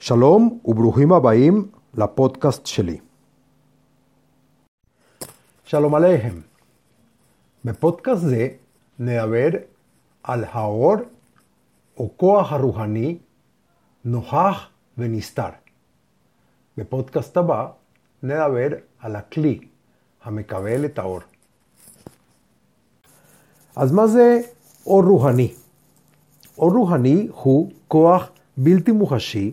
שלום וברוכים הבאים לפודקאסט שלי. שלום עליכם. בפודקאסט זה נדבר על האור או כוח הרוחני נוכח ונסתר. בפודקאסט הבא נדבר על הכלי המקבל את האור. אז מה זה אור רוחני? אור רוחני הוא כוח בלתי מוחשי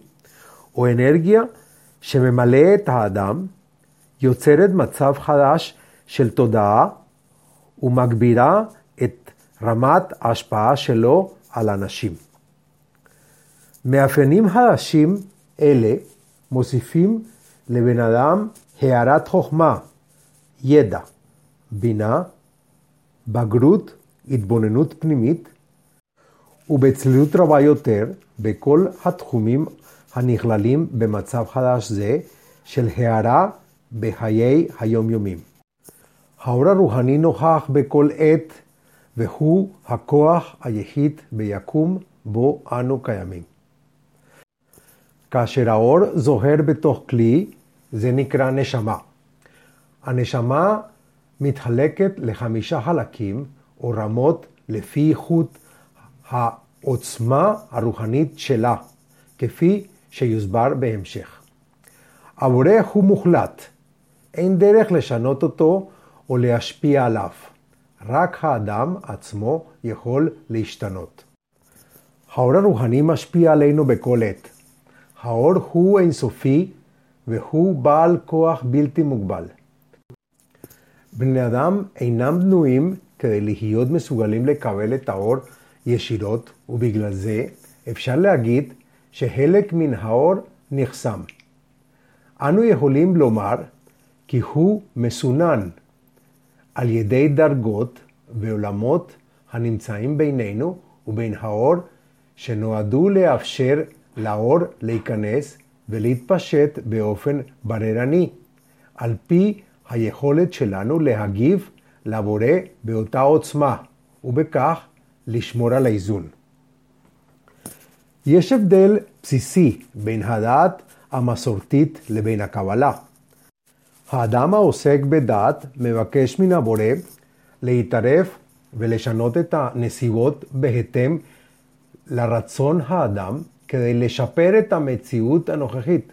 או אנרגיה שממלא את האדם, יוצרת מצב חדש של תודעה ומגבירה את רמת ההשפעה שלו על אנשים. מאפיינים חדשים אלה מוסיפים לבן אדם הערת חוכמה, ידע, בינה, בגרות, התבוננות פנימית, ובצלילות רבה יותר בכל התחומים הנכללים במצב חדש זה של הערה בחיי היומיומים. האור הרוחני נוכח בכל עת, והוא הכוח היחיד ביקום בו אנו קיימים. כאשר האור זוהר בתוך כלי, זה נקרא נשמה. הנשמה מתחלקת לחמישה חלקים או רמות לפי איכות העוצמה הרוחנית שלה, כפי שיוסבר בהמשך. הבורא הוא מוחלט, אין דרך לשנות אותו או להשפיע עליו. רק האדם עצמו יכול להשתנות. האור הרוחני משפיע עלינו בכל עת. האור הוא אינסופי והוא בעל כוח בלתי מוגבל. בני אדם אינם בנויים כדי להיות מסוגלים לקבל את האור ישירות, ובגלל זה אפשר להגיד שחלק מן האור נחסם. אנו יכולים לומר כי הוא מסונן על ידי דרגות ועולמות הנמצאים בינינו ובין האור שנועדו לאפשר לאור להיכנס ולהתפשט באופן בררני, על פי היכולת שלנו להגיב לבורא באותה עוצמה, ובכך לשמור על האיזון. יש הבדל בסיסי בין הדעת המסורתית לבין הקבלה. האדם העוסק בדת מבקש מן הבורא להתערב ולשנות את הנסיבות בהתאם לרצון האדם כדי לשפר את המציאות הנוכחית.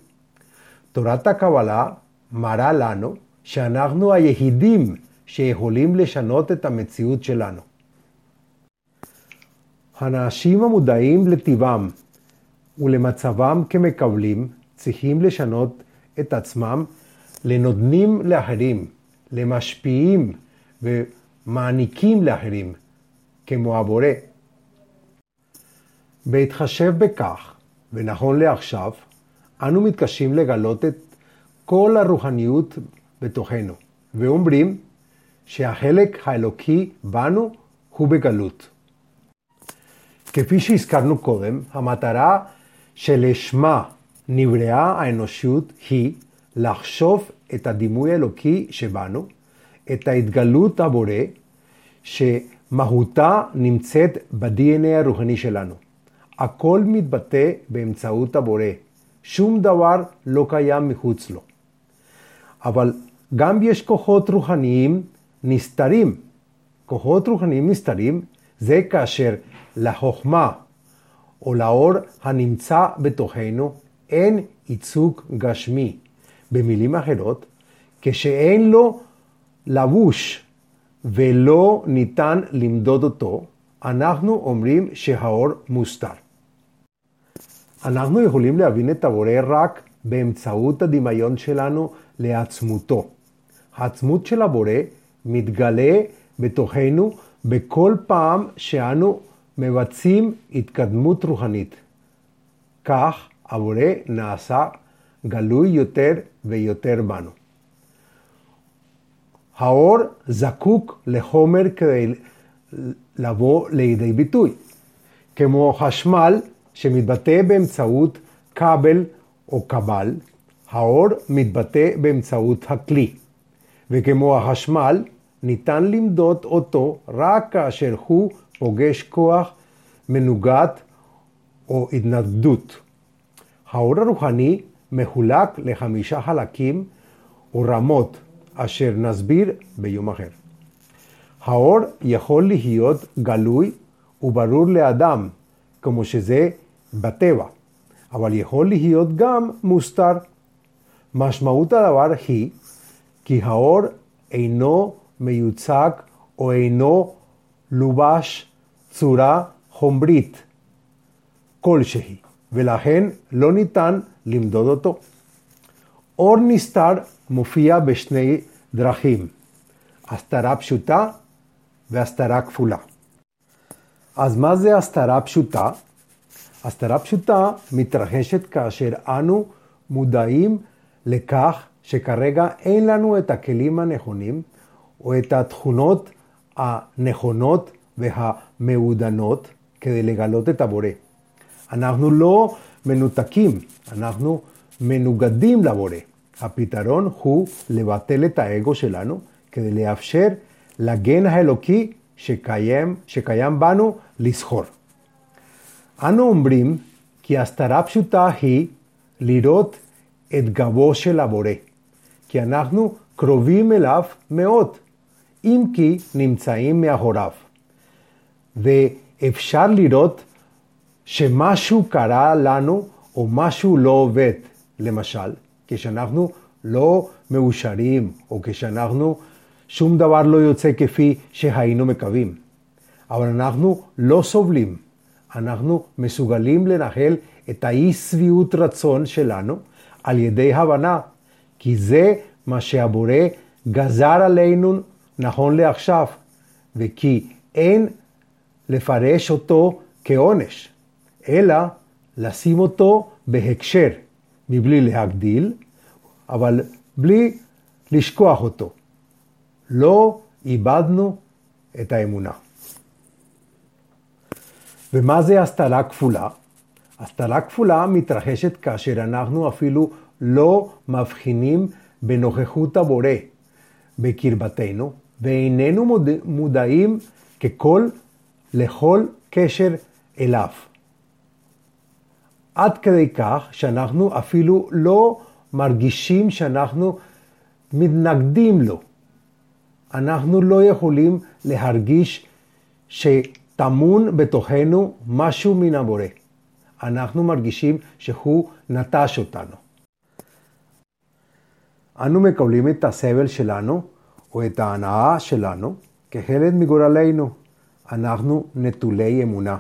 תורת הקבלה מראה לנו שאנחנו היחידים שיכולים לשנות את המציאות שלנו. האנשים המודעים לטבעם ולמצבם כמקבלים צריכים לשנות את עצמם לנותנים לאחרים, למשפיעים ומעניקים לאחרים, כמו הבורא. בהתחשב בכך, ונכון לעכשיו, אנו מתקשים לגלות את כל הרוחניות בתוכנו, ואומרים שהחלק האלוקי בנו הוא בגלות. כפי שהזכרנו קודם, המטרה שלשמה נבראה האנושות היא לחשוב את הדימוי האלוקי שבנו, את ההתגלות הבורא, שמהותה נמצאת ב-DNA הרוחני שלנו. הכל מתבטא באמצעות הבורא, שום דבר לא קיים מחוץ לו. אבל גם יש כוחות רוחניים נסתרים. כוחות רוחניים נסתרים זה כאשר לחוכמה או לאור הנמצא בתוכנו אין ייצוג גשמי. במילים אחרות, כשאין לו לבוש ולא ניתן למדוד אותו, אנחנו אומרים שהאור מוסתר. אנחנו יכולים להבין את הבורא רק באמצעות הדמיון שלנו לעצמותו. העצמות של הבורא מתגלה בתוכנו בכל פעם שאנו מבצעים התקדמות רוחנית. כך הבורא נעשה גלוי יותר ויותר בנו. האור זקוק לחומר כדי לבוא לידי ביטוי, כמו חשמל שמתבטא באמצעות כבל או קבל, האור מתבטא באמצעות הכלי, וכמו החשמל, ניתן למדוד אותו רק כאשר הוא פוגש כוח מנוגד או התנגדות. האור הרוחני מחולק לחמישה חלקים או רמות, אשר נסביר ביום אחר. האור יכול להיות גלוי וברור לאדם, כמו שזה בטבע, אבל יכול להיות גם מוסתר. משמעות הדבר היא כי האור אינו מיוצג או אינו לובש צורה חומרית כלשהי, ולכן לא ניתן למדוד אותו. אור נסתר מופיע בשני דרכים, הסתרה פשוטה והסתרה כפולה. אז מה זה הסתרה פשוטה? הסתרה פשוטה מתרחשת כאשר אנו מודעים לכך שכרגע אין לנו את הכלים הנכונים או את התכונות הנכונות והמעודנות כדי לגלות את הבורא. אנחנו לא מנותקים, אנחנו מנוגדים לבורא. הפתרון הוא לבטל את האגו שלנו כדי לאפשר לגן האלוקי שקיים, שקיים בנו לסחור. אנו אומרים כי הסתרה פשוטה היא לראות את גבו של הבורא, כי אנחנו קרובים אליו מאוד, אם כי נמצאים מאחוריו. ואפשר לראות שמשהו קרה לנו או משהו לא עובד, למשל, כשאנחנו לא מאושרים או כשאנחנו שום דבר לא יוצא כפי שהיינו מקווים. אבל אנחנו לא סובלים, אנחנו מסוגלים לנהל את האי שביעות רצון שלנו על ידי הבנה, כי זה מה שהבורא גזר עלינו נכון לעכשיו, וכי אין לפרש אותו כעונש, אלא לשים אותו בהקשר, מבלי להגדיל, אבל בלי לשכוח אותו. לא איבדנו את האמונה. ומה זה הסתרה כפולה? הסתרה כפולה מתרחשת כאשר אנחנו אפילו לא מבחינים בנוכחות הבורא בקרבתנו, ואיננו מודעים ככל לכל קשר אליו. עד כדי כך שאנחנו אפילו לא מרגישים שאנחנו מתנגדים לו. אנחנו לא יכולים להרגיש שטמון בתוכנו משהו מן הבורא. אנחנו מרגישים שהוא נטש אותנו. אנו מקבלים את הסבל שלנו או את ההנאה שלנו כחלק מגורלנו. אנחנו נטולי אמונה.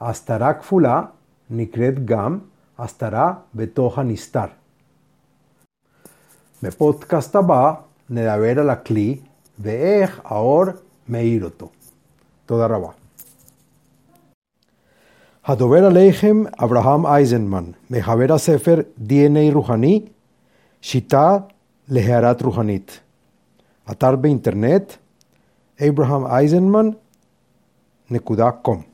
ההסתרה כפולה נקראת גם הסתרה בתוך הנסתר. בפודקאסט הבא נדבר על הכלי ואיך האור מאיר אותו. תודה רבה. הדובר עליכם אברהם אייזנמן, מחבר הספר DNA רוחני, שיטה להערת רוחנית. Atarbe Internet, Abraham Eisenman, Necuda.com.